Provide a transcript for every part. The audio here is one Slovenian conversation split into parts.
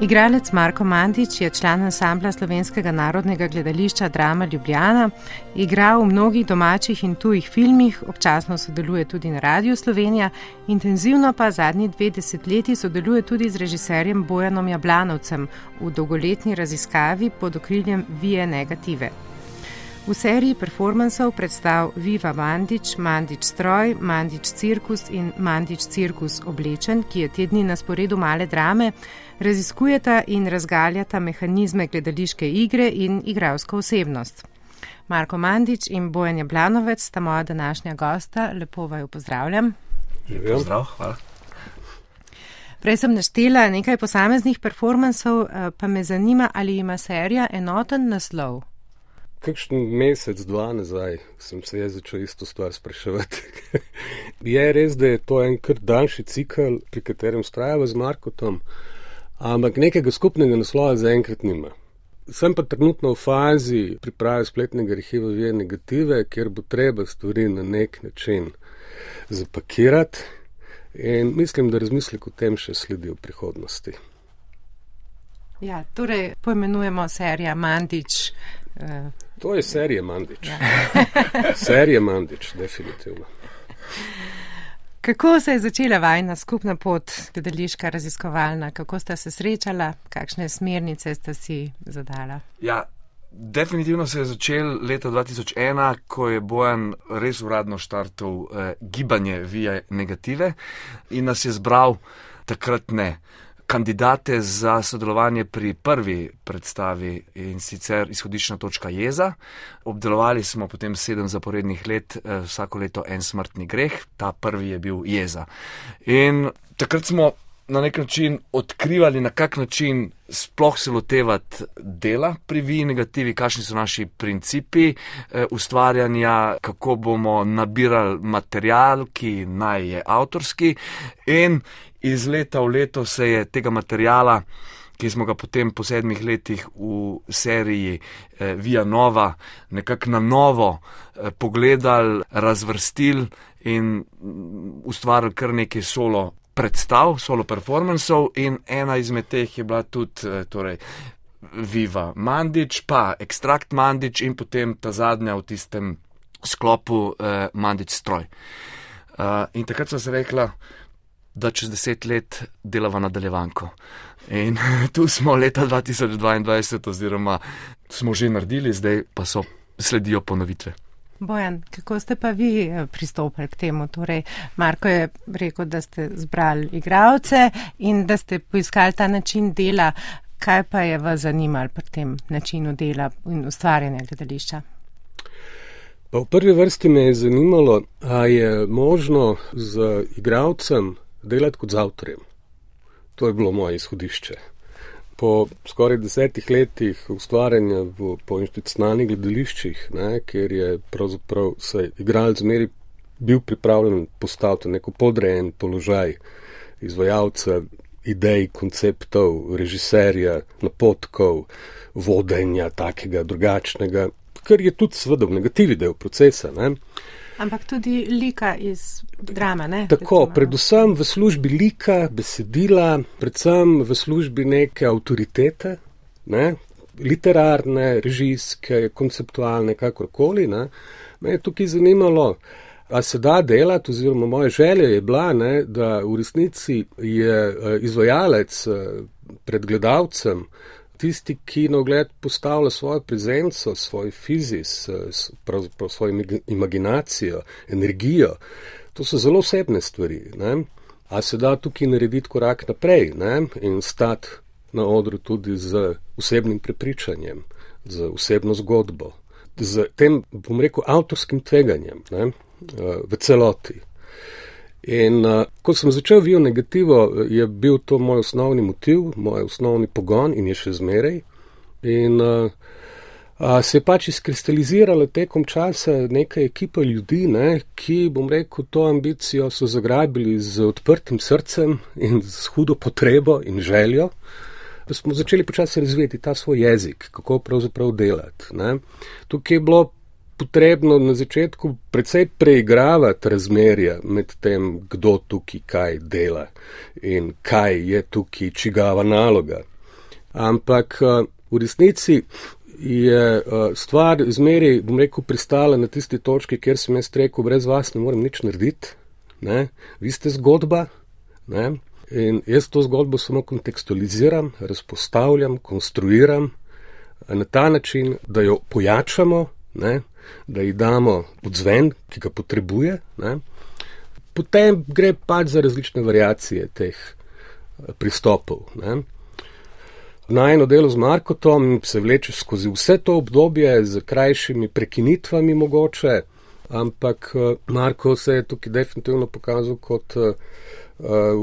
Igralec Marko Mandič je član ansambla Slovenskega narodnega gledališča Drama Ljubljana, igra v mnogih domačih in tujih filmih, občasno sodeluje tudi na Radiu Slovenija, intenzivno pa zadnji dve desetletji sodeluje tudi z režiserjem Bojanom Jablanovcem v dolgoletni raziskavi pod okriljem Vije Negative. V seriji performansov predstav Viva Mandič, Mandič stroj, Mandič cirkus in Mandič cirkus oblečen, ki je tedni na sporedu male drame, raziskujeta in razgaljata mehanizme gledališke igre in igralsko osebnost. Marko Mandič in Bojan Jablanovec sta moja današnja gosta, lepo vaju pozdravljam. Zdrav, hvala. Prej sem naštela nekaj posameznih performansov, eh, pa me zanima, ali ima serija enoten naslov. Kakšen mesec, dva nazaj sem se jaz začel isto stvar spraševati. je res, da je to en kar daljši cikl, pri katerem strajava z Markotom ampak nekega skupnega naslova zaenkrat nima. Sem pa trenutno v fazi priprave spletnega arhiva Vije negative, kjer bo treba stvari na nek način zapakirati in mislim, da razmislek o tem še sledi v prihodnosti. Ja, torej poimenujemo serija Mandič. Uh, to je serija Mandič. Ja. serija Mandič, definitivno. Kako se je začela vajna skupna pot, gledališka raziskovalna, kako ste se srečala, kakšne smernice ste si zadala? Ja, definitivno se je začel leta 2001, ko je Bojan res uradno štartov eh, gibanje Vija Negative in nas je zbral takrat ne kandidate za sodelovanje pri prvi predstavi in sicer izhodiščna točka jeza. Obdelovali smo potem sedem zaporednih let, eh, vsako leto en smrtni greh, ta prvi je bil jeza. In takrat smo na nek način odkrivali, na kak način sploh se lotevati dela pri vi negativi, kakšni so naši principi eh, ustvarjanja, kako bomo nabirali material, ki naj je avtorski in iz leta v leto se je tega materijala, ki smo ga potem po sedmih letih v seriji eh, Via Nova nekako na novo eh, pogledali, razvrstili in mm, ustvarili kar nekaj solo predstav, solo performancev in ena izmed teh je bila tudi eh, torej, Viva Mandič, pa Extract Mandič in potem ta zadnja v tistem sklopu eh, Mandič stroj. Uh, in takrat so se rekla, da čez deset let delava nadaljevanko. In tu smo leta 2022, oziroma smo že naredili, zdaj pa so sledijo ponovitve. Bojan, kako ste pa vi eh, pristopili k temu? Torej, Marko je rekel, da ste zbrali igravce in da ste poiskali ta način dela. Kaj pa je vas zanimalo pri tem načinu dela in ustvarjanja gledališča? Pa v prvi vrsti me je zanimalo, ali je možno z igravcem delati kot z avtorjem. To je bilo moje izhodišče. Po skoraj desetih letih ustvarjanja v, po institucionalnih gledališčih, ne, kjer je pravzaprav se igralec zmeri bil pripravljen postaviti neko podrejen položaj izvajalca idej, konceptov, režiserja, napotkov, vodenja takega drugačnega, kar je tudi seveda v negativi del procesa. Ne. Ampak tudi lika iz drame. Ne? Tako, Recimo. predvsem v službi lika, besedila, predvsem v službi neke avtoritete, ne? literarne, režijske, konceptualne, kakorkoli. Ne? Me je tukaj zanimalo, a se da delati, oziroma moja želja je bila, ne, da v resnici je eh, izvajalec eh, pred gledalcem tisti, ki na ogled postavlja svojo prezenco, svoj fizis, pravzaprav svojo imaginacijo, energijo, to so zelo osebne stvari. Ne? A se da tukaj narediti korak naprej ne? in stati na odru tudi z osebnim prepričanjem, z osebno zgodbo, z tem, bom rekel, avtorskim tveganjem ne? v celoti. In uh, ko sem začel vijo negativo, je bil to moj osnovni motiv, moj osnovni pogon in je še zmeraj. In uh, Uh, se je pač izkristaliziralo tekom časa neka ekipa ljudi, ne, ki, bom rekel, to ambicijo so zagrabili z odprtim srcem in z hudo potrebo in željo, da smo začeli počasi razvijati ta svoj jezik, kako pravzaprav delati. Ne. Tukaj je bilo potrebno na začetku precej preigravati razmerja med tem, kdo tukaj kaj dela in kaj je tukaj čigava naloga. Ampak uh, v resnici je uh, stvar zmeri, bom rekel, pristala na tisti točki, kjer sem jaz rekel, brez vas ne morem nič narediti. Ne? Vi ste zgodba ne? in jaz to zgodbo samo kontekstualiziram, razpostavljam, konstruiram na ta način, da jo pojačamo, ne? Da ji damo odzven, ki ga potrebuje. Ne? Potem gre pač za različne variacije teh pristopov. Ne? Najno delo z Markotom se vleče skozi vse to obdobje z krajšimi prekinitvami mogoče, ampak eh, Marko se je tukaj definitivno pokazal kot uh,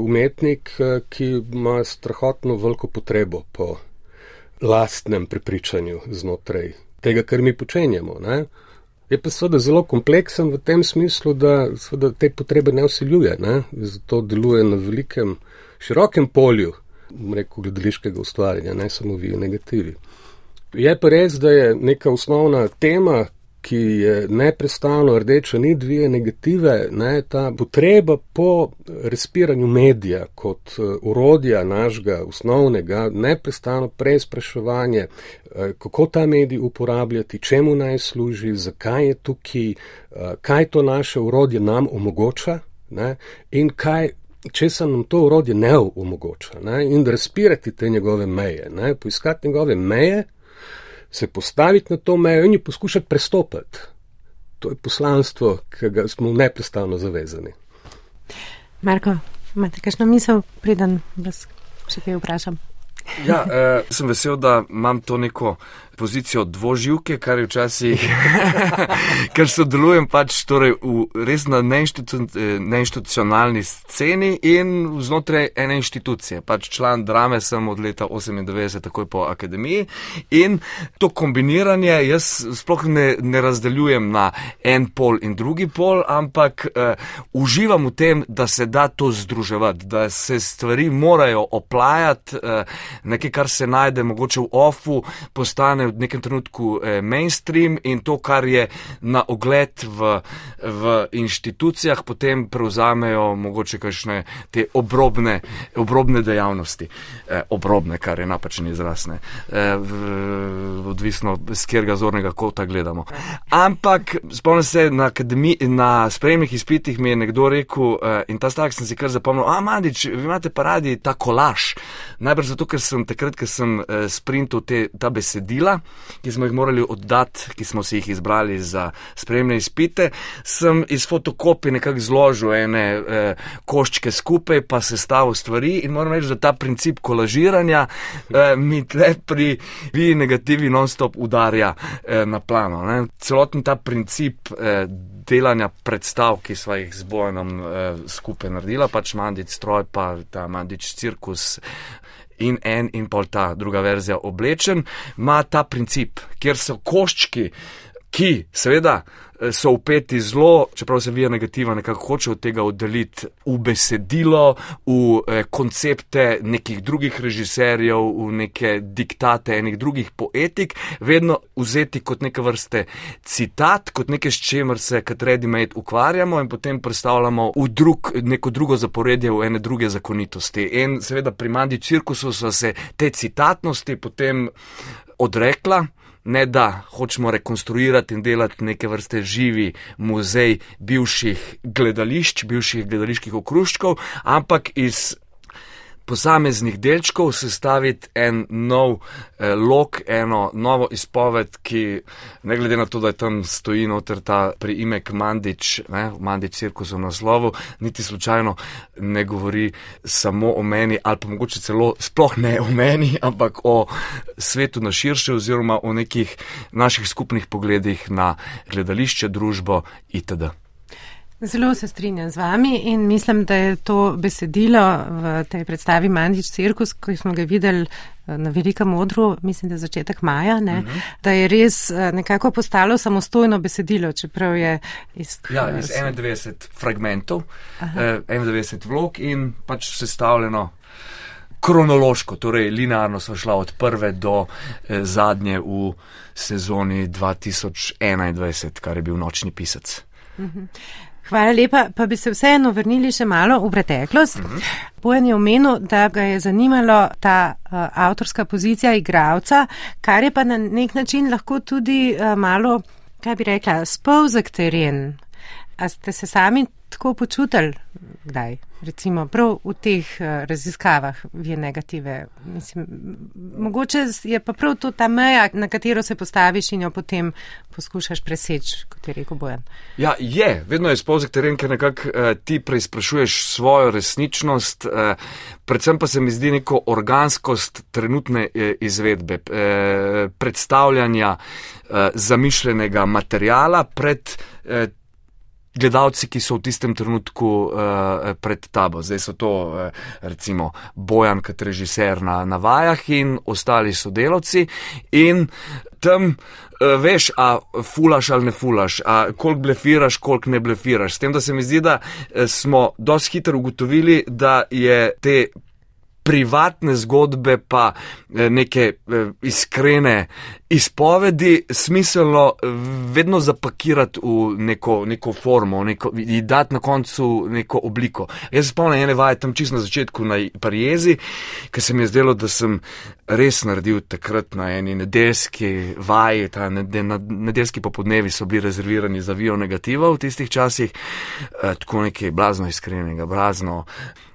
umetnik, ki ima strahotno veliko potrebo po lastnem prepričanju znotraj tega, kar mi počenjamo. Ne? Je pa seveda zelo kompleksen v tem smislu, da te potrebe ne usiljuje, ne? zato deluje na velikem, širokem polju rekel, gledališkega ustvarjanja, ne samo vi, negativi. Je pa res, da je neka osnovna tema, ki je neprestano rdeča, ni dvije negative, ne, ta potreba po respiranju medija kot urodja našega osnovnega, neprestano preizpraševanje, uh, kako ta medij uporabljati, čemu naj služi, zakaj je tukaj, uh, kaj to naše urodje nam omogoča ne, in kaj če se nam to urodje ne omogoča ne, in da razpirati te njegove meje, ne, poiskati njegove meje, se postaviti na to mejo in jo poskušati prestopiti. To je poslanstvo, ki ga smo neprestano zavezani. Marko, imate kakšno misel, preden vas še kaj vprašam? Ja, eh, sem vesel, da imam to neko pozicijo dvoživke, kar je včasih, ker sodelujem pač torej v res na neinštitu, neinstitucionalni sceni in znotraj ene inštitucije. Pač član drame sem od leta 98, takoj po akademiji in to kombiniranje jaz sploh ne, ne razdeljujem na en pol in drugi pol, ampak uh, uživam v tem, da se da to združevati, da se stvari morajo oplajati, uh, nekaj, kar se najde mogoče v ofu, postane v nekem trenutku eh, mainstream in to, kar je na ogled v, v inštitucijah, potem prevzamejo mogoče kakšne te obrobne, obrobne dejavnosti. Eh, obrobne, kar je napačen izraz, ne. Eh, v, odvisno z katerega zornega kota gledamo. Ampak spomnim se, na, na spremnih izpitih mi je nekdo rekel in ta stavek sem si kar zapomnil, a Mandič, vi imate pa radi ta kolaž. Najbrž zato, ker sem takrat, ker sem sprintal te, ta besedila, ki smo jih morali oddati, ki smo si jih izbrali za spremne izpite, sem iz fotokopije nekako zložil ene eh, koščke skupaj, pa sestavil stvari in moram reči, da ta princip kolažiranja eh, mi tle pri vi negativi non-stop udarja eh, na plano. Ne. Celoten ta princip. Eh, Delanja predstav, ki smo jih z Bojanom eh, skupaj naredila, pač Mandic stroj, pa ta Mandic cirkus, in en in pol ta druga verzija oblečen, ima ta princip, kjer so koščki, ki seveda Eh, so upeti zelo, čeprav se vija negativa, nekako hoče od tega oddaliti v besedilo, v eh, koncepte nekih drugih režiserjev, v neke diktate enih drugih poetik, vedno vzeti kot neke vrste citat, kot nekaj, s čemer se kot ready-made ukvarjamo in potem predstavljamo v drug, neko drugo zaporedje, v ene druge zakonitosti. In seveda pri Mandi Cirkusu so se te citatnosti potem odrekla ne da hočemo rekonstruirati in delati neke vrste živi muzej bivših gledališč, bivših gledaliških okruščkov, ampak iz posameznih delčkov sestaviti en nov eh, lok, eno novo izpoved, ki ne glede na to, da je tam stoji noter ta priimek Mandič, ne, Mandič cirkus v naslovu, niti slučajno ne govori samo o meni ali pa mogoče celo sploh ne o meni, ampak o svetu na širše oziroma o nekih naših skupnih pogledih na gledališče, družbo itd. Zelo se strinjam z vami in mislim, da je to besedilo v tej predstavi Mandič Cirkus, ki smo ga videli na velikem modru, mislim, da je začetek maja, ne, uh -huh. da je res nekako postalo samostojno besedilo, čeprav je iz, ja, iz 91 fragmentov, eh, 91 vlog in pač sestavljeno kronološko, torej linearno smo šla od prve do eh, zadnje v sezoni 2021, kar je bil nočni pisec. Hvala lepa, pa bi se vseeno vrnili še malo v preteklost. Bojan je omenil, da ga je zanimalo ta uh, avtorska pozicija igravca, kar je pa na nek način lahko tudi uh, malo, kaj bi rekla, spolzek teren. A ste se sami tako počutili, kdaj? recimo prav v teh uh, raziskavah je negative. Mislim, mogoče je pa prav to ta meja, na katero se postaviš in jo potem poskušaš preseči, kot je rekel Bojan. Ja, je, vedno je spozek teren, ker nekako uh, ti preizprašuješ svojo resničnost, uh, predvsem pa se mi zdi neko organskost trenutne uh, izvedbe, uh, predstavljanja uh, zamišljenega materijala pred uh, gledalci, ki so v tistem trenutku uh, pred tabo. Zdaj so to uh, recimo Bojan, kot režiser na, na vajah in ostali sodelavci. In tam uh, veš, a fulaš ali ne fulaš, a koliko blefiraš, koliko ne blefiraš. S tem, da se mi zdi, da smo dosti hitro ugotovili, da je te privatne zgodbe, pa eh, neke eh, iskrene izpovedi, smiselno eh, vedno zapakirati v neko, neko formo, neko, in dati na koncu neko obliko. Jaz se spomnim ene vaje tam čisto na začetku na Parijezi, ker se mi je zdelo, da sem res naredil takrat na eni nedeljski vaji, ta nedeljski popodnevi so bili rezervirani za vijo negativa v tistih časih, tako nekaj blazno iskrenega, blazno.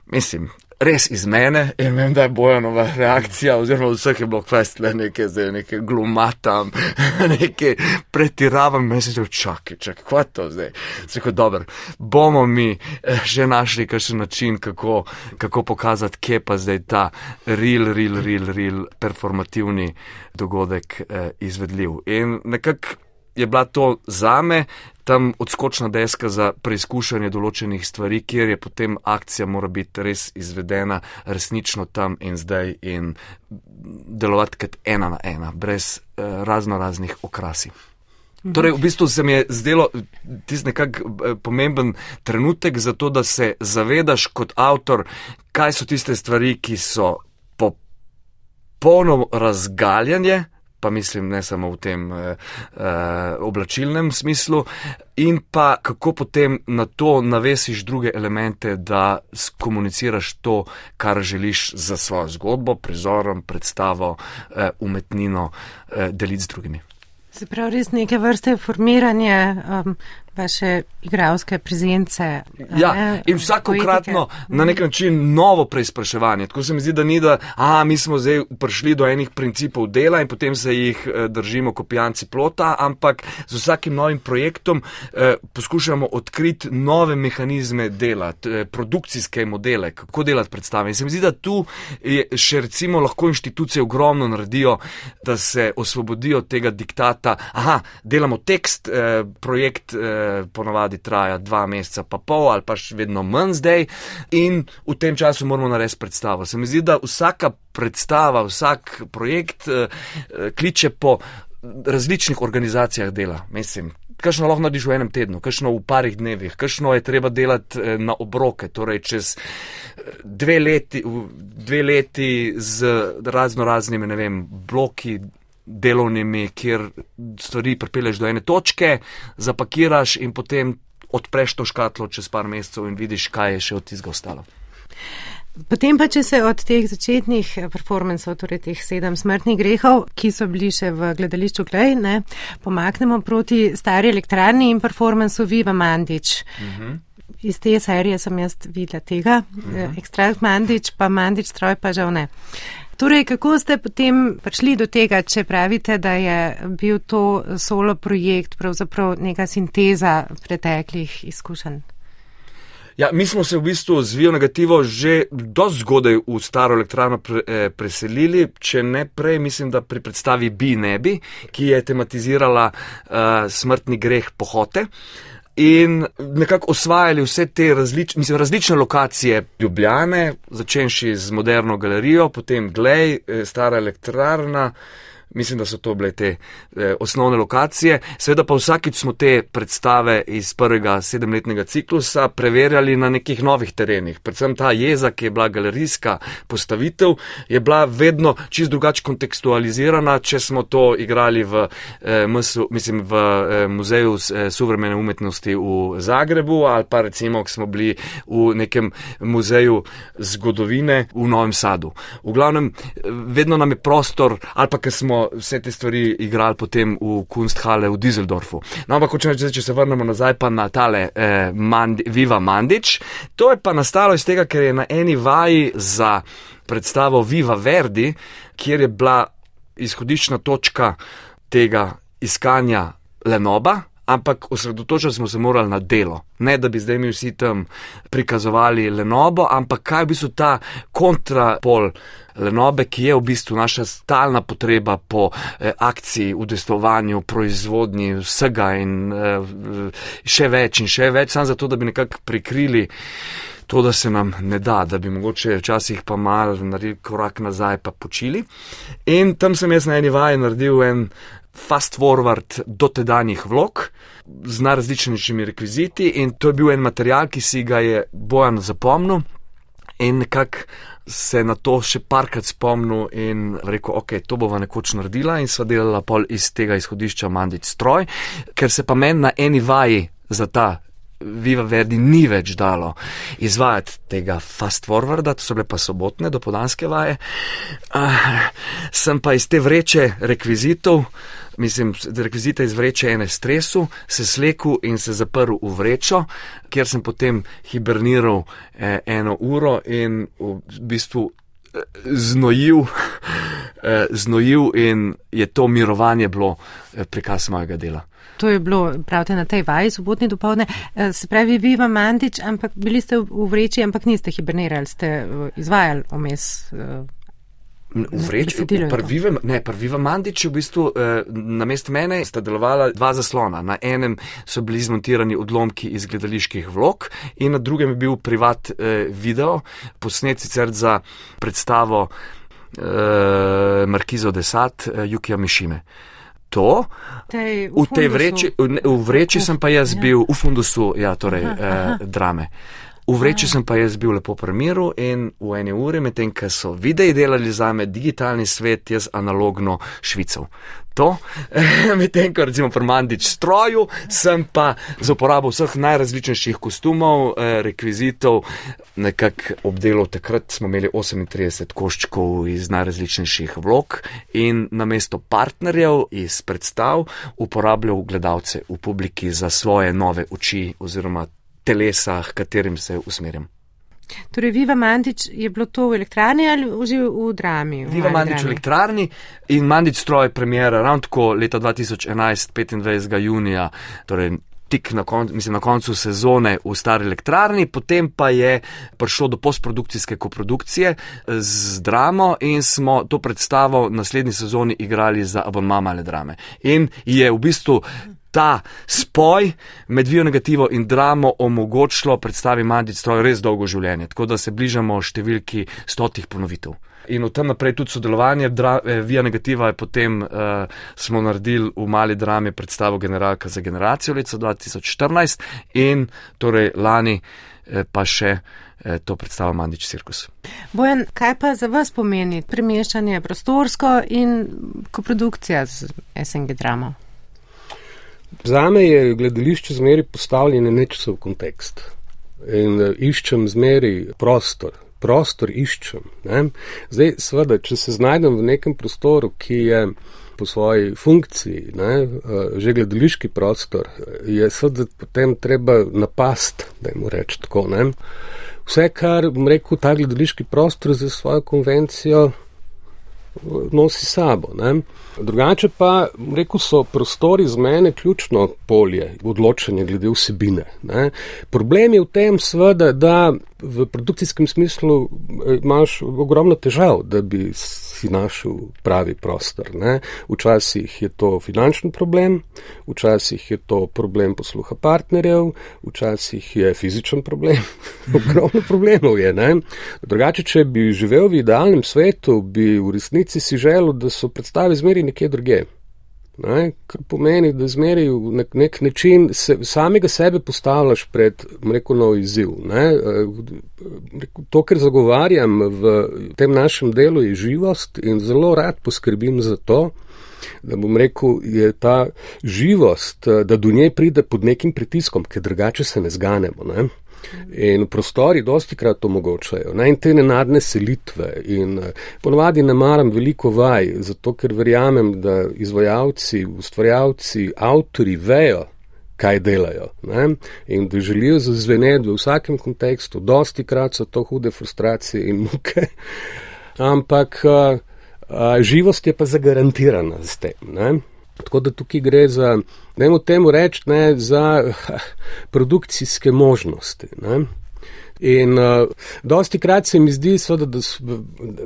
Mislim, res iz mene in vem, da je bojanova reakcija, oziroma vseh je bilo kvest le nekaj, zdaj nekaj glumatam, nekaj pretiravam, me se že čakaj, čakaj, kva to zdaj? Tako dobro, bomo mi eh, že našli kakšen način, kako, kako pokazati, kje pa zdaj ta real, real, real, real performativni dogodek eh, izvedljiv. In nekako je bila to zame tam odskočna deska za preizkušanje določenih stvari, kjer je potem akcija mora biti res izvedena resnično tam in zdaj in delovati kot ena na ena, brez eh, razno raznih okrasi. Mhm. Torej, v bistvu se mi je zdelo tisti nekak eh, pomemben trenutek za to, da se zavedaš kot avtor, kaj so tiste stvari, ki so popolno razgaljanje, pa mislim ne samo v tem eh, eh, oblačilnem smislu, in pa kako potem na to navesiš druge elemente, da skomuniciraš to, kar želiš za svojo zgodbo, prizorom, predstavo, eh, umetnino eh, deliti z drugimi. Se pravi, res neke vrste formiranje um, vaše igralske prezence. Ja, in vsakokratno na nek način novo preizpraševanje. Tako se mi zdi, da ni, da a, mi smo zdaj prišli do enih principov dela in potem se jih eh, držimo kot pijanci plota, ampak z vsakim novim projektom eh, poskušamo odkriti nove mehanizme dela, t, produkcijske modele, kako delati predstave. In se mi zdi, da tu je še recimo lahko inštitucije ogromno naredijo, da se osvobodijo tega diktata. Aha, delamo tekst, eh, projekt. Eh, ponavadi traja dva meseca, pa pol ali pa še vedno manj zdaj, in v tem času moramo narediti predstavo. Se mi zdi, da vsaka predstava, vsak projekt eh, kliče po različnih organizacijah dela. Mislim, Kajšno lahko narediš v enem tednu, kajšno v parih dnevih, kajšno je treba delati eh, na obroke, torej čez eh, dve leti, dve leti z razno raznimi, ne vem, bloki delovnimi, kjer stvari pripelješ do ene točke, zapakiraš in potem odpreš to škatlo čez par mesecev in vidiš, kaj je še od tistega ostalo. Potem pa, če se od teh začetnih performancev, torej teh sedem smrtnih grehov, ki so bili še v gledališču Klej, ne, pomaknemo proti stari elektrarni in performancu Viva Mandič. Uh mhm. -huh. Iz te serije sem jaz videla tega, uh mhm. -huh. ekstrakt Mandič, pa Mandič stroj pa žal ne. Torej, kako ste potem prišli do tega, če pravite, da je bil to solo projekt, pravzaprav neka sinteza preteklih izkušenj? Ja, mi smo se v bistvu z Vijo negativo že do zgodaj v staro elektrarno pre, eh, preselili, če ne prej, mislim, da pri predstavi Bi Nebi, ki je tematizirala uh, smrtni greh pohote. In nekako osvajali vse te različ, mislim, različne lokacije Ljubljane, začenši z moderno galerijo, potem Glej, eh, stara elektrarna. Mislim, da so to bile te eh, osnovne lokacije. Seveda pa vsakič smo te predstave iz prvega sedemletnega ciklusa preverjali na nekih novih terenih. Predvsem ta jeza, ki je bila galerijska postavitev, je bila vedno čist drugače kontekstualizirana, če smo to igrali v, eh, MSU, mislim, v eh, Muzeju eh, suvremene umetnosti v Zagrebu ali pa recimo, ko smo bili v nekem muzeju zgodovine v Novem Sadu. V glavnem, eh, vedno nam je prostor, ali pa ker smo vse te stvari igrali potem v Kunsthalle v Düsseldorfu. No, ampak če, če se vrnemo nazaj pa na tale eh, Mandi, Viva Mandič, to je pa nastalo iz tega, ker je na eni vaji za predstavo Viva Verdi, kjer je bila izhodiščna točka tega iskanja Lenoba, ampak osredotočili smo se morali na delo. Ne, da bi zdaj mi vsi tam prikazovali Lenobo, ampak kaj bi so ta kontrapol Lenobe, ki je v bistvu naša stalna potreba po eh, akciji, udestovanju, proizvodnji vsega in eh, še več in še več, samo zato, da bi nekako prikrili. To, da se nam ne da, da bi mogoče včasih pa mal naredili korak nazaj, pa počili. In tam sem jaz na eni vaji naredil en fast forward dotedanjih vlog z najrazličnejšimi rekviziti in to je bil en material, ki si ga je Bojan zapomnil in nekako se na to še parkrat spomnil in rekel, ok, to bova nekoč naredila in sva delala pol iz tega izhodišča Mandic stroj, ker se pa meni na eni vaji za ta Viva Verdi ni več dalo izvajati tega fast forwarda, to so bile pa sobotne, dopodanske vaje. Uh, sem pa iz te vreče rekvizitov, mislim, rekvizite iz vreče ene stresu, se slekel in se zaprl v vrečo, kjer sem potem hiberniral eh, eno uro in v bistvu eh, znojil, eh, znojil in je to mirovanje bilo eh, prikaz mojega dela. To je bilo, pravite, na tej vaji sobotni dopoledne. Se pravi, vi vam Mandič, ampak bili ste v vreči, ampak niste hibernirali, ste izvajali omes. V vreči, prvivem, ne, prvivem Mandič, v bistvu eh, na mest mene sta delovala dva zaslona. Na enem so bili zmontirani odlomki iz gledaliških vlog in na drugem je bil privat eh, video, posnet sicer za predstavo eh, Markizo Desat, eh, Jukija Mišime. To, tej, v, v tej vreči, v, v vreči sem pa jaz ja. bil, v fundusu, ja, torej Aha, aha. eh, drame. V vreči sem pa jaz bil lepo pri miru in v eni uri, medtem ko so videi delali za me digitalni svet, jaz analogno švical. To, medtem ko recimo pri Mandič stroju, sem pa z uporabo vseh najrazličnejših kostumov, eh, rekvizitov, nekako obdelal. Takrat smo imeli 38 koščkov iz najrazličnejših vlog in namesto partnerjev iz predstav uporabljal gledalce v publiki za svoje nove oči oziroma telesa, katerim se usmerjam. Torej, Viva Mandič je bilo to v elektrani ali že v drami? Viva mali Mandič v drami? elektrarni in Mandič stroj premjera ravno tako leta 2011, 25. junija, torej tik na, kon, mislim, na koncu sezone v stari elektrarni, potem pa je prišlo do postprodukcijske koprodukcije z dramo in smo to predstavo v naslednji sezoni igrali za abonma male drame. In je v bistvu ta spoj med vijo negativo in dramo omogočilo predstavi Mandic stroj res dolgo življenje, tako da se bližamo številki stotih ponovitev. In od tam naprej tudi sodelovanje, dra, eh, via negativa je potem uh, smo naredili v mali drami predstavo Generalka za generacijo leta 2014 in torej lani eh, pa še eh, to predstavo Mandič Cirkus. Bojan, kaj pa za vas pomeni premeščanje prostorsko in koprodukcija z SNG dramo? Zame je gledališče zmeri postavljeno nečesa v kontekst in uh, iščem zmeri prostor. Prostor iščem. Ne? Zdaj, seveda, če se znajdem v nekem prostoru, ki je po svoji funkciji, ne, uh, že gledališki prostor, je seveda potem treba napast, da jim rečem tako. Ne? Vse, kar, bom rekel, ta gledališki prostor za svojo konvencijo nosi sabo. Ne? Drugače pa, rekel so, prostori z mene ključno polje odločanja glede vsebine. Ne? Problem je v tem, sveda, da v produkcijskem smislu eh, imaš ogromno težav, da bi si našel pravi prostor. Ne? Včasih je to finančni problem, včasih je to problem posluha partnerjev, včasih je fizičen problem. ogromno problemov je. Ne? Drugače, če bi živel v idealnem svetu, bi v resnici si želel, da so predstave zmeri nekje druge. Ne, kar pomeni, da zmeri v nek, nek način se, samega sebe postavljaš pred rekel, nov izziv. Ne. To, kar zagovarjam v tem našem delu, je živost in zelo rad poskrbim za to, da bom rekel, je ta živost, da do nje pride pod nekim pritiskom, ker drugače se ne zganemo. Ne. In prostori dosti krat omogočajo. Ne? In te nenadne selitve. In eh, ponovadi ne maram veliko vaj, zato ker verjamem, da izvajalci, ustvarjalci, avtori vejo, kaj delajo. Ne? In da želijo zazveneti v vsakem kontekstu. Dosti krat so to hude frustracije in muke. Ampak a, eh, a, živost je pa zagarantirana s tem. Ne? Tako da tukaj gre za, da jim temu reči, ne, za produkcijske možnosti. Ne. In uh, dosti krat se mi zdi, so, da, da,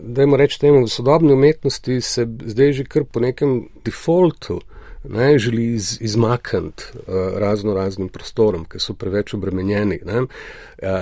da jim reči temu, v sodobni umetnosti se zdaj že kar po nekem defaultu ne, želi iz, izmakniti uh, razno raznim prostorom, ki so preveč obremenjeni. Uh,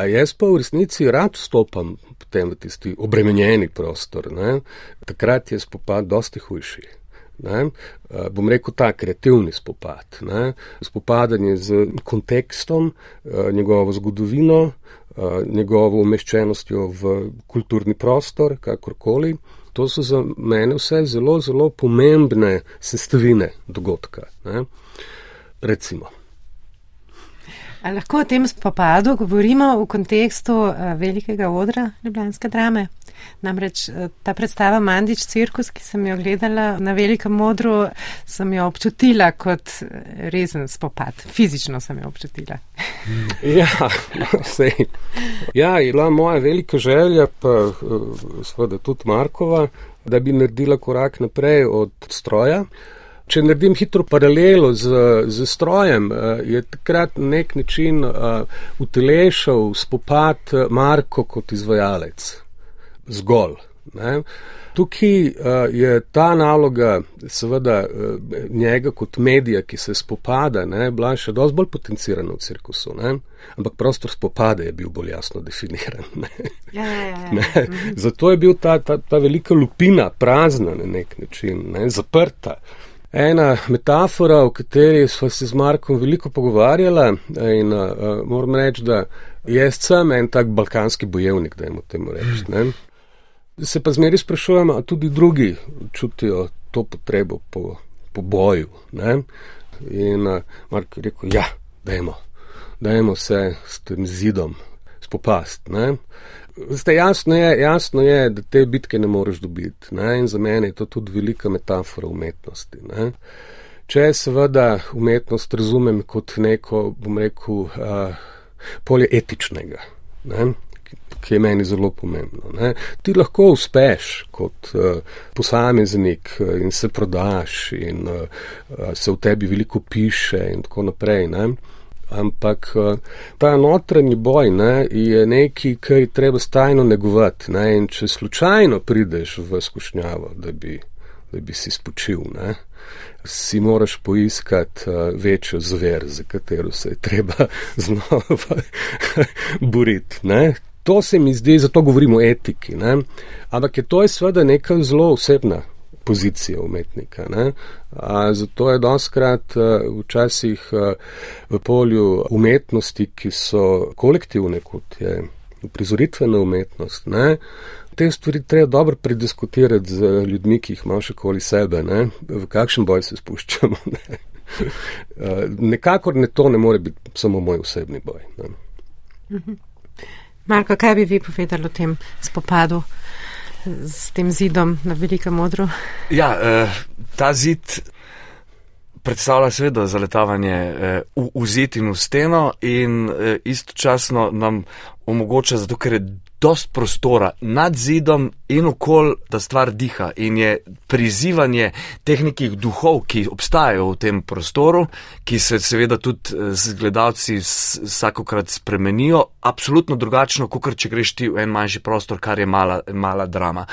jaz pa v resnici rad stopam potem v tisti obremenjeni prostor. Ne. Takrat je spopad dosti hujši. Ne, eh, bom rekel ta kreativni spopad, ne, spopadanje z kontekstom, eh, njegovo zgodovino, eh, njegovo umeščenostjo v kulturni prostor, kakorkoli. To so za mene vse zelo, zelo pomembne sestavine dogodka. Ne. Recimo. A lahko o tem spopadu govorimo v kontekstu velikega odra Ljubljanske drame? Namreč eh, ta predstava Mandič cirkus, ki sem jo gledala na velikem modru, sem jo občutila kot eh, resen spopad. Fizično sem jo občutila. ja, vse. Ja, je bila moja velika želja, pa eh, seveda tudi Markova, da bi naredila korak naprej od stroja. Če naredim hitro paralelo z, z strojem, je takrat na nek način uh, utelešal spopad Marko kot izvajalec zgolj. Ne. Tukaj uh, je ta naloga, seveda, uh, njega kot medija, ki se spopada, ne, bila še dosti bolj potencirana v cirkusu. Ne. Ampak prostor spopada je bil bolj jasno definiran. Ja, ja, ja. ja. Mhm. Zato je bil ta, ta, ta velika lupina prazna na nek način, ne, zaprta. Ena metafora, o kateri smo se z Markom veliko pogovarjali, in uh, moram reči, da jaz sem en tak balkanski bojevnik, da jim temu rečem. Se pa zmeri sprašujem, ali tudi drugi čutijo to potrebo po, po boju. Ne? In uh, Mark je rekel, ja, dajmo, dajmo se s tem zidom spopast. Zdaj, jasno, je, jasno je, da te bitke ne moreš dobiti. Ne? In za mene je to tudi velika metafora umetnosti. Ne? Če seveda umetnost razumem kot neko, bom rekel, uh, polje etičnega. Ne? Ki je meni zelo pomembno. Ne. Ti lahko uspeš kot uh, posameznik uh, in se prodaš in uh, se v tebi veliko piše in tako naprej. Ne. Ampak uh, ta notranji boj ne, je nekaj, kar je treba stajno negovati. Ne. In če slučajno prideš v skušnjavo, da bi, da bi si spočil, ne, si moraš poiskati večjo zver, za katero se je treba znova boriti. To se mi zdi, zato govorimo o etiki. Ne? Ampak je to je seveda neka zelo osebna pozicija umetnika. A, zato je doskrat včasih v polju umetnosti, ki so kolektivne, kot je prizoritvena umetnost. Ne? Te stvari treba dobro prediskutirati z ljudmi, ki jih imamo še okoli sebe, ne? v kakšen boj se spuščamo. Ne? Nekakor ne to ne more biti samo moj osebni boj. Ne? Marko, kaj bi vi povedali o tem spopadu s tem zidom na velikem modru? Ja, eh, ta zid predstavlja seveda zaletavanje eh, v zid in v steno in eh, istočasno nam omogoča, zato ker je dost prostora nad zidom in okol, da stvar diha. In je prizivanje teh nekih duhov, ki obstajajo v tem prostoru, ki se seveda tudi eh, z gledalci vsakokrat spremenijo, absolutno drugačno, kot če greš ti v en manjši prostor, kar je mala, mala drama.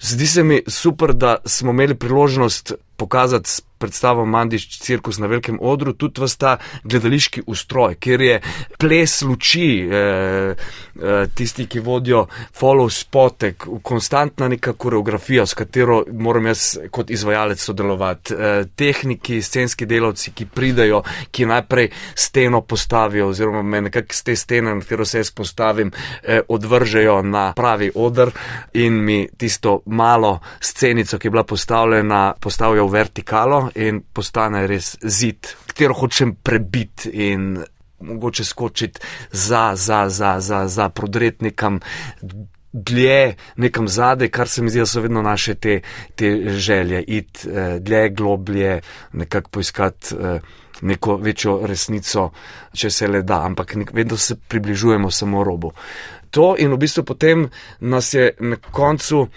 Zdi se mi super, da smo imeli priložnost pokazati predstavo Mandiš cirkus na velikem odru, tudi v ta gledališki ustroj, kjer je ples luči, eh, eh, tisti, ki vodijo follow spotek, konstantna neka koreografija, s katero moram jaz kot izvajalec sodelovati, eh, tehniki, scenski delavci, ki pridajo, ki najprej steno postavijo oziroma me nekako z te stene, na katero se jaz postavim, eh, odvržejo na pravi odr in mi tisto malo scenico, ki je bila postavljena, postavijo v vertikalo in postane res zid, katero hočem prebiti in mogoče skočiti za, za, za, za, za prodret nekam. Dlje, nekam zadaj, kar se mi zdi, da so vedno naše te, te želje, iti eh, dlje, globlje, nekako poiskati eh, neko večjo resnico, če se le da, ampak nek, vedno se približujemo samo robu. To in v bistvu potem nas je na koncu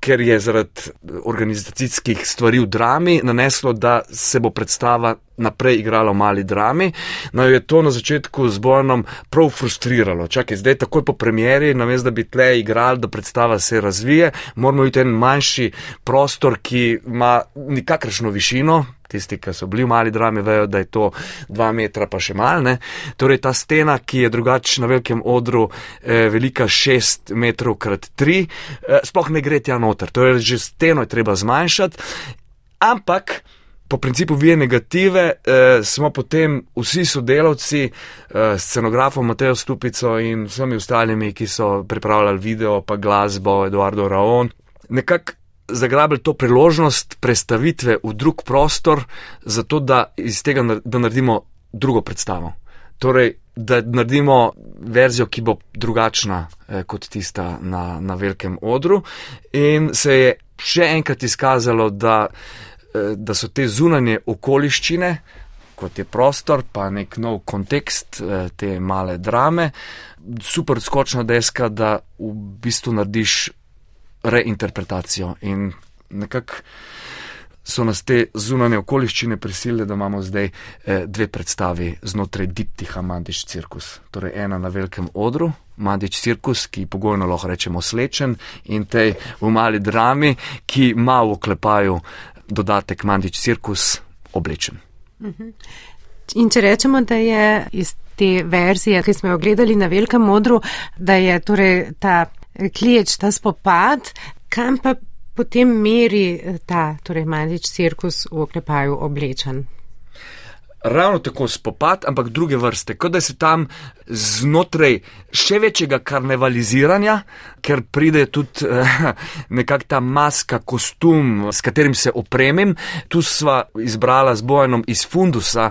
ker je zaradi organizacijskih stvari v drami naneslo, da se bo predstava naprej igrala v mali drami. No, je to na začetku z Bojanom prav frustriralo. Čakaj, zdaj takoj po premjeri, namesto da bi tle igrali, da predstava se razvije, moramo iti v en manjši prostor, ki ima nikakršno višino, Tisti, ki so bili v mali drami, vejo, da je to dva metra, pa še malne. Torej, ta stena, ki je drugače na velikem odru, eh, velika šest metrov krat tri, eh, sploh ne gre tja noter. Torej, že steno je treba zmanjšati. Ampak. Po principu vije negative eh, smo potem vsi sodelavci, eh, scenografom Matejo Stupico in vsemi ostalimi, ki so pripravljali video, pa glasbo, Eduardo Raon, nekako zagrabili to priložnost prestavitve v drug prostor, zato da iz tega da naredimo drugo predstavo. Torej, da naredimo verzijo, ki bo drugačna eh, kot tista na, na velikem odru. In se je še enkrat izkazalo, da, eh, da so te zunanje okoliščine, kot je prostor, pa nek nov kontekst eh, te male drame, super skočna deska, da v bistvu narediš reinterpretacijo. In nekako so nas te zunanje okoliščine prisilile, da imamo zdaj eh, dve predstavi znotraj diptiha Mandič cirkus. Torej ena na velikem odru, Mandič cirkus, ki pogojno lahko rečemo slečen, in tej v mali drami, ki ima v oklepaju dodatek Mandič cirkus oblečen. In če rečemo, da je iz te verzije, ki smo jo gledali na velikem odru, da je torej ta klič, ta spopad, kam pa potem meri eh, ta, torej manjši cirkus v oklepaju oblečen? Ravno tako spopad, ampak druge vrste, kot da se tam znotraj še večjega karnevaliziranja, ker pride tudi eh, nekak ta maska, kostum, s katerim se opremim. Tu sva izbrala z bojenom iz fundusa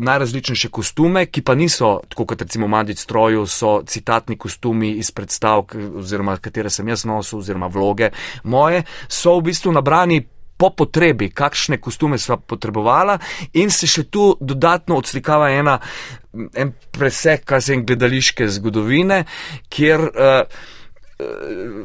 najrazličnejše kostume, ki pa niso, tako kot recimo Mandic stroju, so citatni kostumi iz predstav, oziroma katere sem jaz nosil, oziroma vloge moje, so v bistvu nabrani. Po potrebi, kakšne kostume sva potrebovala, in se še tu dodatno odslikava ena, en presek, kaj se jim gledališke zgodovine, kjer uh,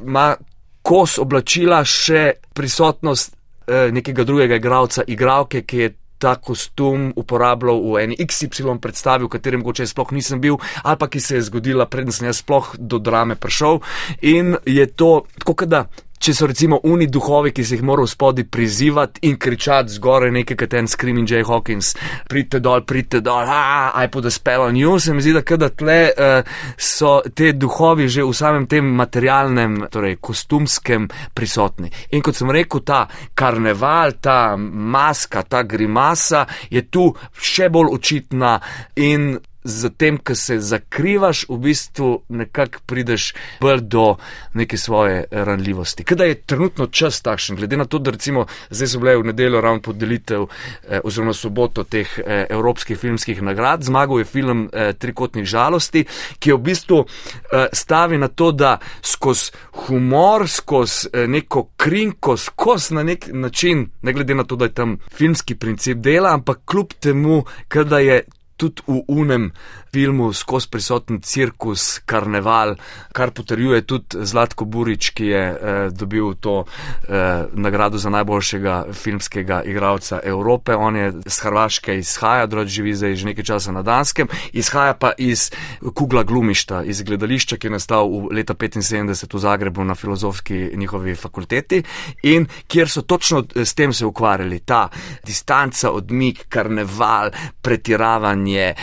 ima uh, kos oblačila še prisotnost uh, nekega drugega igralca, igralke, ki je ta kostum uporabljal v eni XY predstavi, v katerem mogoče sploh nisem bil, ali pa ki se je zgodila, preden sem jaz sploh do drame prišel. In je to tako, da če so recimo uni duhovi, ki se jih mora v spodi prizivati in kričati zgoraj nekaj, kot ten Screaming Jay Hawkins, pridite dol, pridite dol, aj po the spell on you, se mi zdi, da kada tle uh, so te duhovi že v samem tem materialnem, torej kostumskem prisotni. In kot sem rekel, ta karneval, ta maska, ta grimasa je tu še bolj očitna in z tem, ko se zakrivaš, v bistvu nekako prideš bolj do neke svoje ranljivosti. Kaj je trenutno čas takšen, glede na to, da recimo zdaj so bile v nedeljo ravno podelitev eh, oziroma soboto teh eh, evropskih filmskih nagrad, zmagal je film eh, Trikotnih žalosti, ki v bistvu eh, stavi na to, da skozi humor, skozi eh, neko krinko, skozi na nek način, ne glede na to, da je tam filmski princip dela, ampak kljub temu, kada je tudi v unem filmu skozi prisoten cirkus, karneval, kar potrjuje tudi Zlatko Burič, ki je eh, dobil to eh, nagrado za najboljšega filmskega igralca Evrope. On je z Hrvaške izhaja, drugi živi zdaj že nekaj časa na Danskem, izhaja pa iz Kugla Glumišta, iz gledališča, ki je nastal v leta 75 v Zagrebu na filozofski njihovi fakulteti in kjer so točno s tem se ukvarjali. Ta distanca, odmik, karneval, pretiravanje,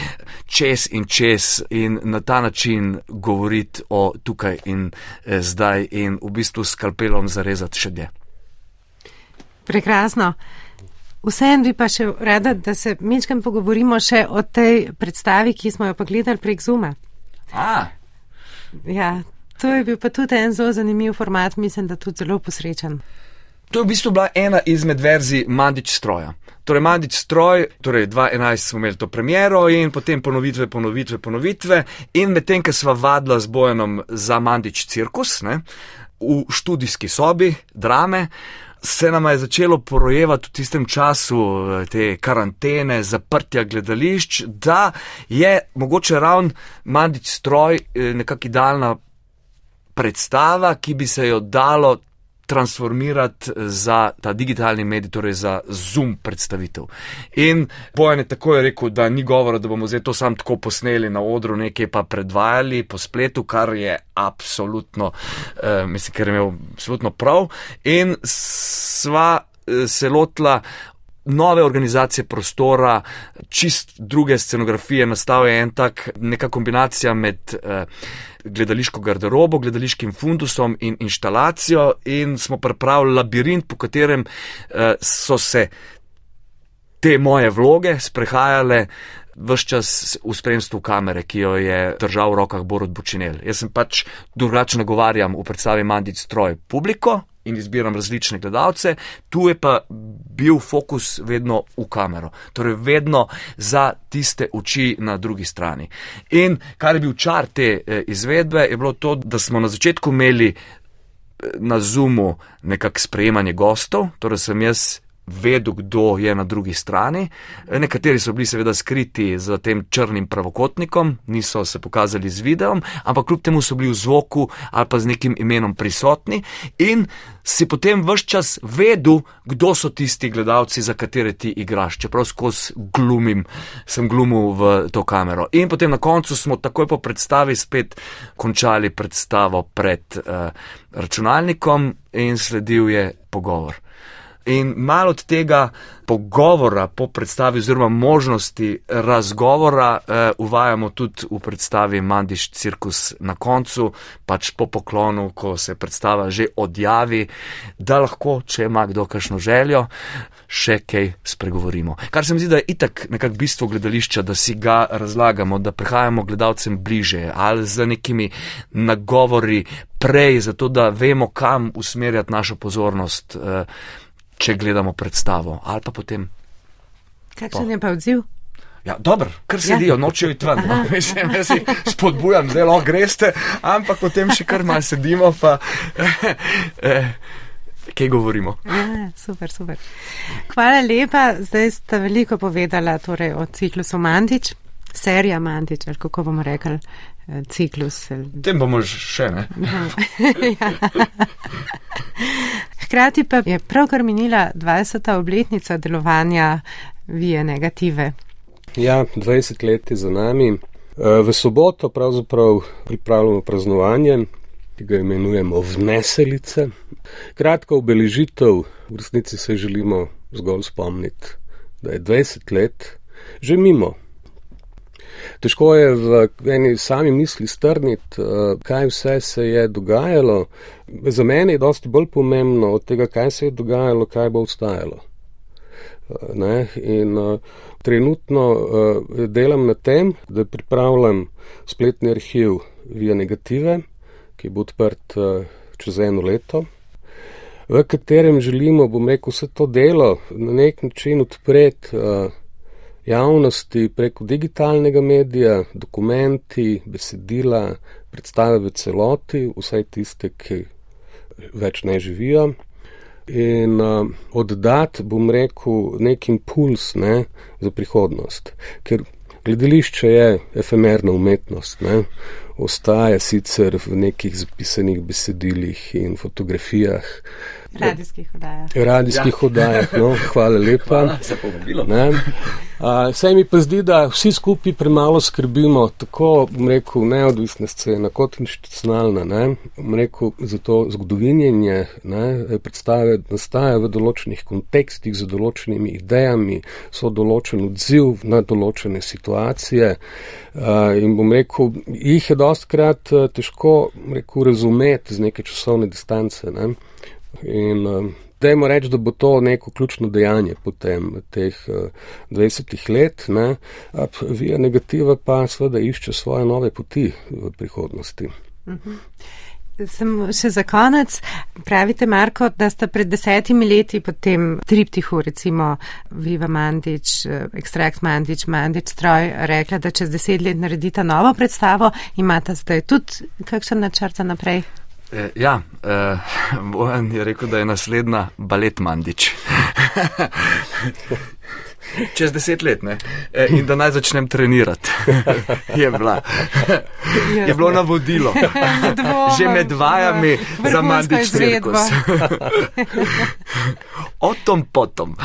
čez in čez in na ta način govoriti o tukaj in eh, zdaj in v bistvu skalpelom zarezati še dje. Prekrasno. Vseeno bi pa še rada, da se mečkam pogovorimo še o tej predstavi, ki smo jo pa gledali prek Zuma. A. Ja, to je bil pa tudi en zelo zanimiv format, mislim, da tudi zelo posrečen. To je v bistvu bila ena izmed verzij Mandič stroja. Torej, Mandič stroj, torej 2011 smo imeli to premiero in potem ponovitve, ponovitve, ponovitve. In medtem, ko sva vadila z Bojanom za Mandič cirkus, ne, v študijski sobi, drame, se nam je začelo porojevati v tistem času eh, te karantene, zaprtja gledališč, da je mogoče ravno Mandič stroj eh, nekak idealna predstava, ki bi se jo dalo transformirati za ta digitalni medij, torej za Zoom predstavitev. In Bojan je takoj rekel, da ni govora, da bomo zdaj to sam tako posneli na odru, nekaj pa predvajali po spletu, kar je absolutno, eh, mislim, ker je imel absolutno prav. In sva eh, se lotila nove organizacije prostora, čist druge scenografije, nastal je en tak, neka kombinacija med eh, gledališko garderobo, gledališkim fundusom in inštalacijo in smo pripravili labirint, po katerem eh, so se te moje vloge sprehajale vse čas v spremstvu kamere, ki jo je držal v rokah Borod Bučinel. Jaz sem pač drugače nagovarjam v predstavi Mandic Stroj publiko, in izbiram različne gledalce, tu je pa bil fokus vedno v kamero, torej vedno za tiste oči na drugi strani. In kar je bil čar te eh, izvedbe, je bilo to, da smo na začetku imeli eh, na Zoomu nekak sprejemanje gostov, torej sem jaz vedel, kdo je na drugi strani. Nekateri so bili seveda skriti za tem črnim pravokotnikom, niso se pokazali z videom, ampak kljub temu so bili v zvoku ali pa z nekim imenom prisotni in si potem vse čas vedel, kdo so tisti gledalci, za katere ti igraš, čeprav skozi glumim, sem glumil v to kamero. In potem na koncu smo takoj po predstavi spet končali predstavo pred uh, računalnikom in sledil je pogovor. In malo od tega pogovora po predstavi, oziroma možnosti razgovora, eh, uvajamo tudi v predstavi Mandiš Cirkus na koncu, pač po poklonu, ko se predstava že odjavi, da lahko, če ima kdo kakšno željo, še kaj spregovorimo. Kar se mi zdi, da je itak nekako bistvo gledališča, da si ga razlagamo, da prihajamo gledalcem bliže ali z nekimi nagovori prej, zato da vemo, kam usmerjati našo pozornost. Eh, če gledamo predstavo, ali pa potem. Kakšen je pa odziv? Ja, dobro, kar sedijo, ja. nočejo iti ven. No. Mislim, da si spodbujam, zelo greste, ampak potem še kar malo sedimo, pa eh, kaj govorimo. Ja, super, super. Hvala lepa, zdaj ste veliko povedala torej, o ciklusu Mandič, serija Mandič, ali kako bomo rekli, eh, ciklus. Tem bomo še, ne? ja. Hkrati pa je pravkar minila 20. obletnica delovanja Vije Negative. Ja, 20 let je za nami. E, v soboto pravzaprav pripravljamo praznovanje, ki ga imenujemo Vneselice. Kratka obeležitev, v resnici se želimo zgolj spomniti, da je 20 let že mimo. Težko je v eni sami misli strniti, eh, kaj vse se je dogajalo. Za mene je dosti bolj pomembno od tega, kaj se je dogajalo, kaj bo ostajalo. Eh, ne? In uh, trenutno uh, delam na tem, da pripravljam spletni arhiv Via Negative, ki bo odprt uh, čez eno leto, v katerem želimo, bom rekel, vse to delo na nek način odpreti. Uh, javnosti preko digitalnega medija, dokumenti, besedila, predstave v celoti, vse tiste, ki več ne živijo. In uh, oddati, bom rekel, nek impuls ne, za prihodnost. Ker Gledališče je efemerna umetnost, ne? ostaja sicer v nekih zapisanih besedilih in fotografijah. Radijskih oddajah. Radijskih ja. oddajah, no, hvala lepa. Hvala za povabilo. Vse mi pa zdi, da vsi skupaj premalo skrbimo, tako bom rekel, neodvisna scena kot institucionalna, ne, bom rekel, za to zgodovinjenje, ne, predstave nastaja v določenih kontekstih, z določenimi idejami, so določen odziv na določene situacije in bom rekel, jih je dost krat težko, rekel, razumeti z neke časovne distance, ne. In uh, dajmo reči, da bo to neko ključno dejanje potem teh uh, 20 let, ne? Vija negativa pa seveda išče svoje nove poti v prihodnosti. Uh -huh. Sem še za konec. Pravite, Marko, da ste pred desetimi leti po tem triptihu, recimo Viva Mandič, Extract Mandič, Mandič stroj, rekla, da čez deset let naredite novo predstavo. Imate zdaj tudi kakšen načrt za naprej? E, ja, e, Bojan je rekel, da je naslednja balet Mandič. Čez deset let, ne? E, in da naj začnem trenirati. je, bila. je bilo navodilo. Že med vajami za Mandič cirkus. o tom potom.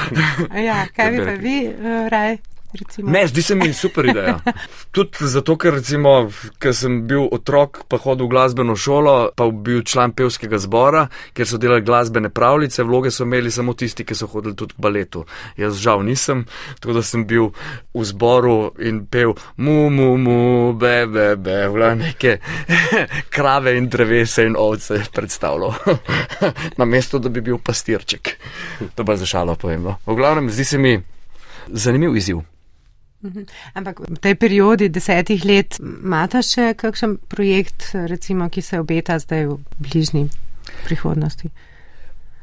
ja, kaj bi pa vi, Raj? Recimo. Ne, zdi se mi super ideja. Tudi zato, ker, recimo, ker sem bil otrok, pa hodil v glasbeno šolo, pa bil član pevskega zbora, ker so delali glasbene pravljice, vloge so imeli samo tisti, ki so hodili tudi k baletu. Jaz žal nisem, tako da sem bil v zboru in pel mu, mu, mu, be, be, be, vla neke krave in drevese in ovce predstavljal. Na mesto, da bi bil pastirček. To pa za šalo povem. No. V glavnem, zdi se mi zanimiv izziv. Mhm. Ampak v tej periodi desetih let imate še kakšen projekt, recimo, ki se obeta zdaj v bližnji prihodnosti?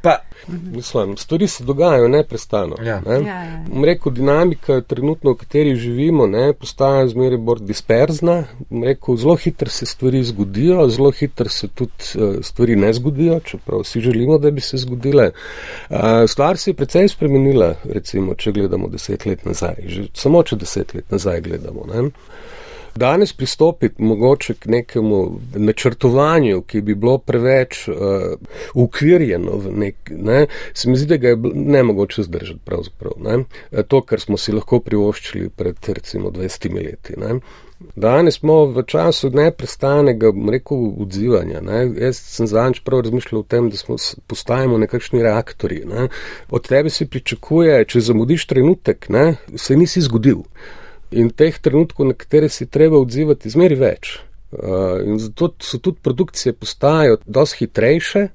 Pa, mislim, stvari se dogajajo neprestano. Ja. Ne? Ja, ja, ja. Rekel, dinamika, trenutno, v kateri živimo, ne, postaja zmeraj bolj disperzna. Rekel, zelo hitro se stvari zgodijo, zelo hitro se tudi uh, stvari ne zgodijo, čeprav vsi želimo, da bi se zgodile. Uh, stvar se je precej spremenila, recimo, če gledamo deset let nazaj. Že samo če deset let nazaj gledamo. Ne. Danes pristopiti mogoče k nekemu načrtovanju, ki bi bilo preveč uh, ukvirjeno v nek, ne, se mi zdi, da ga je ne mogoče zdržati pravzaprav. Ne. Eh, to, kar smo si lahko privoščili pred recimo 20 leti. Ne. Danes smo v času neprestanega, rekel, odzivanja. Ne. Jaz sem zadnjič prav razmišljal o tem, da smo postajamo nekakšni reaktori. Ne. Od tebe se pričakuje, če zamudiš trenutek, ne, se nisi zgodil. In teh trenutkov, na katere si treba odzivati, zmeri več. In zato so tudi produkcije postajajo dosti hitrejše,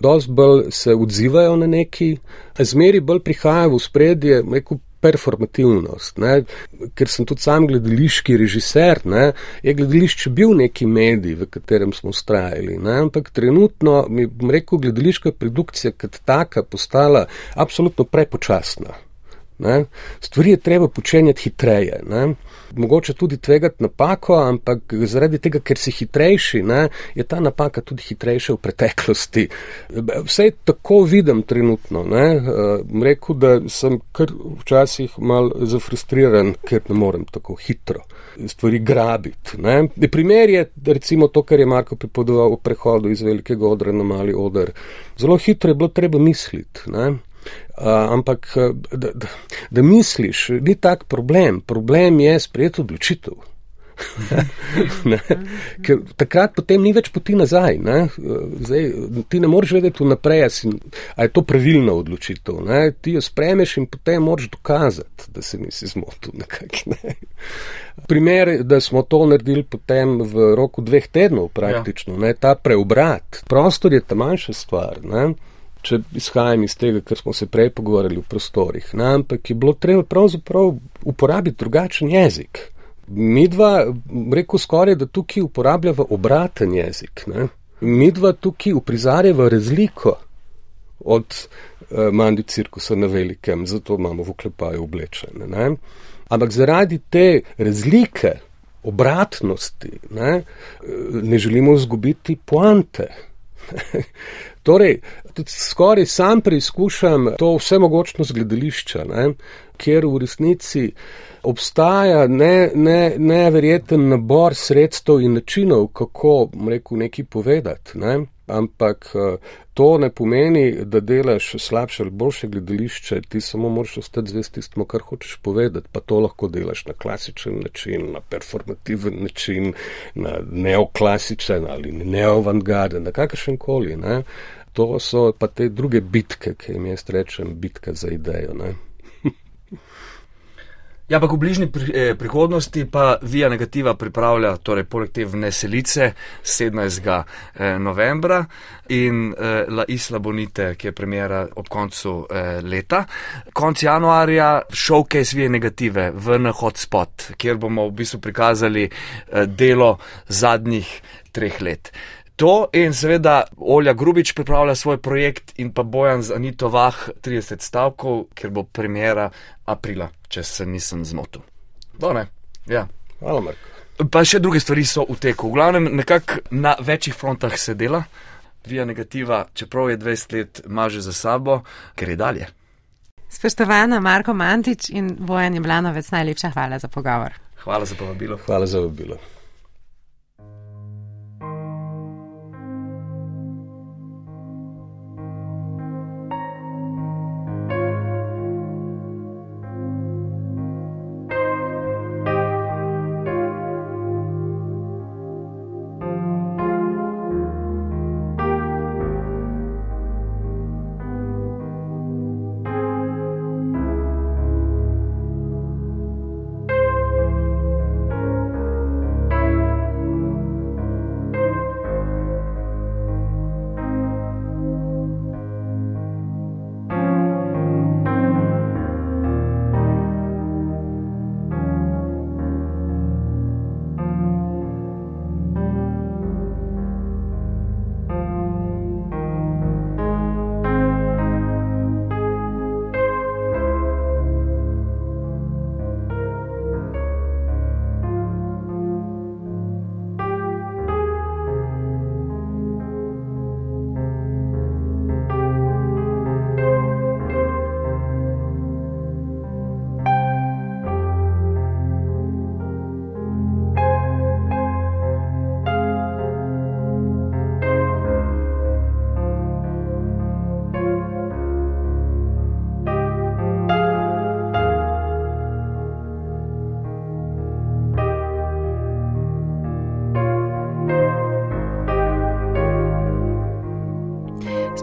dosti bolj se odzivajo na neki, zmeri bolj prihajajo v spredje neko performativnost. Ne? Ker sem tudi sam gledališki režiser, ne? je gledališče bil neki medij, v katerem smo ustrajali. Ampak trenutno, mi bom rekel, gledališka produkcija kot taka postala absolutno prepočasna. Ne? Stvari je treba počenjati hitreje. Ne? Mogoče tudi tvegati napako, ampak zaradi tega, ker si hitrejši, ne, je ta napaka tudi hitrejša v preteklosti. Vse tako vidim trenutno. Ne? Rekel, da sem kar včasih mal zafrustriran, ker ne morem tako hitro stvari grabiti. Ne? Primer je recimo to, kar je Marko pripovedoval o prehodu iz velikega odra na mali odr. Zelo hitro je bilo treba misliti. Ne? Uh, ampak, da, da, da misliš, ni tak problem. Problem je sprejeti odločitev. ne? Ker takrat potem ni več poti nazaj. Ne? Zdaj, ti ne moreš vedeti vnaprej, ali je to pravilna odločitev. Ne? Ti jo spremeš in potem moraš dokazati, da se nisi zmotil. Nekak, ne? Primer, da smo to naredili potem v roku dveh tednov, praktično, ja. ta preobrat. Prostor je ta manjša stvar. Ne? Če izhajam iz tega, kar smo se prej pogovarjali v prostorih, ne, ampak je bilo treba pravzaprav uporabiti drugačen jezik. Mi dva, rekel skoraj, da tukaj uporabljava obraten jezik. Ne. Mi dva tukaj uprizarjava razliko od uh, mandi cirkusa na velikem, zato imamo v oklepaju oblečene. Ne. Ampak zaradi te razlike, obratnosti, ne, ne želimo izgubiti poante. torej, skoraj sam preizkušam to vse mogočno zgledališča, ne, kjer v resnici obstaja neverjeten ne, ne nabor sredstev in načinov, kako rekel, nekaj povedati. Ne? Ampak eh, to ne pomeni, da delaš slabše ali boljše gledališče, ti samo moraš ostati zvest tistemu, kar hočeš povedati. Pa to lahko delaš na klasičen način, na performativen način, na neoklasičen ali neovangarden, na kakršen koli. Ne? To so pa te druge bitke, ki jim jaz rečem, bitka za idejo. Ne? Ja, pa v bližnji pri, eh, prihodnosti pa Via Negativa pripravlja, torej poleg te vneselice 17. Eh, novembra in eh, La Isla Bonite, ki je premjera ob koncu eh, leta. Konc januarja showcase Via Negative v hotspot, kjer bomo v bistvu prikazali eh, delo zadnjih treh let. To in seveda Olja Grubič pripravlja svoj projekt in pa Bojan z Anito Vah 30 stavkov, ker bo premjera aprila, če se nisem zmotil. Done, ja. Hvala, Marko. Pa še druge stvari so v teku. V glavnem, nekako na večjih frontah se dela, vija negativa, čeprav je 20 let maže za sabo, ker je dalje. Spoštovana Marko Mantič in Bojan Jemlanovec, najlepša hvala za pogovor. Hvala za povabilo. Hvala za povabilo.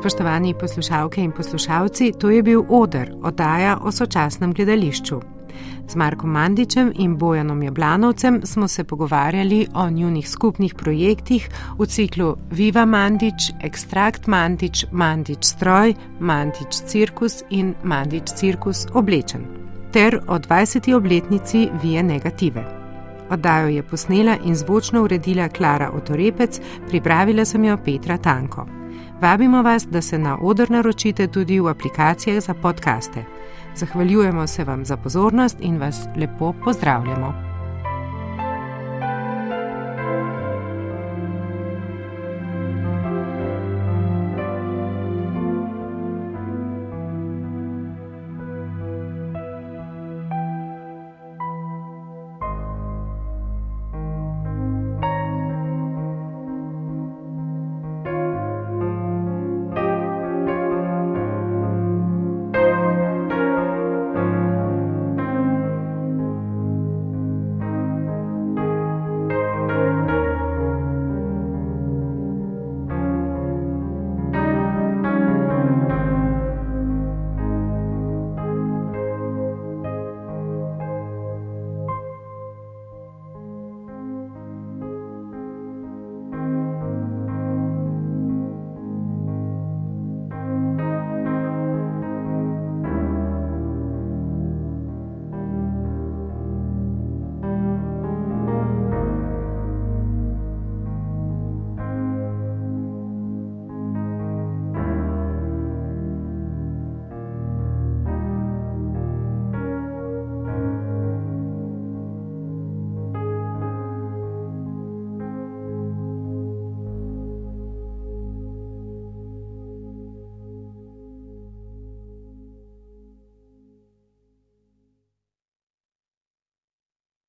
Spoštovani poslušalke in poslušalci, to je bil Oder, oddaja o sočasnem gledališču. Z Markom Mandičem in Bojanom Jablanovcem smo se pogovarjali o njunih skupnih projektih v ciklu Viva Mandič, Extract Mandič, Mandič Stroj, Mandič Cirkus in Mandič Cirkus Oblečen, ter o 20. obletnici Vije Negative. Oddajo je posnela in zvočno uredila Klara Otorepec, pripravila sem jo Petra Tanko. Vabimo vas, da se na odr naročite tudi v aplikacijah za podkaste. Zahvaljujemo se vam za pozornost in vas lepo pozdravljamo.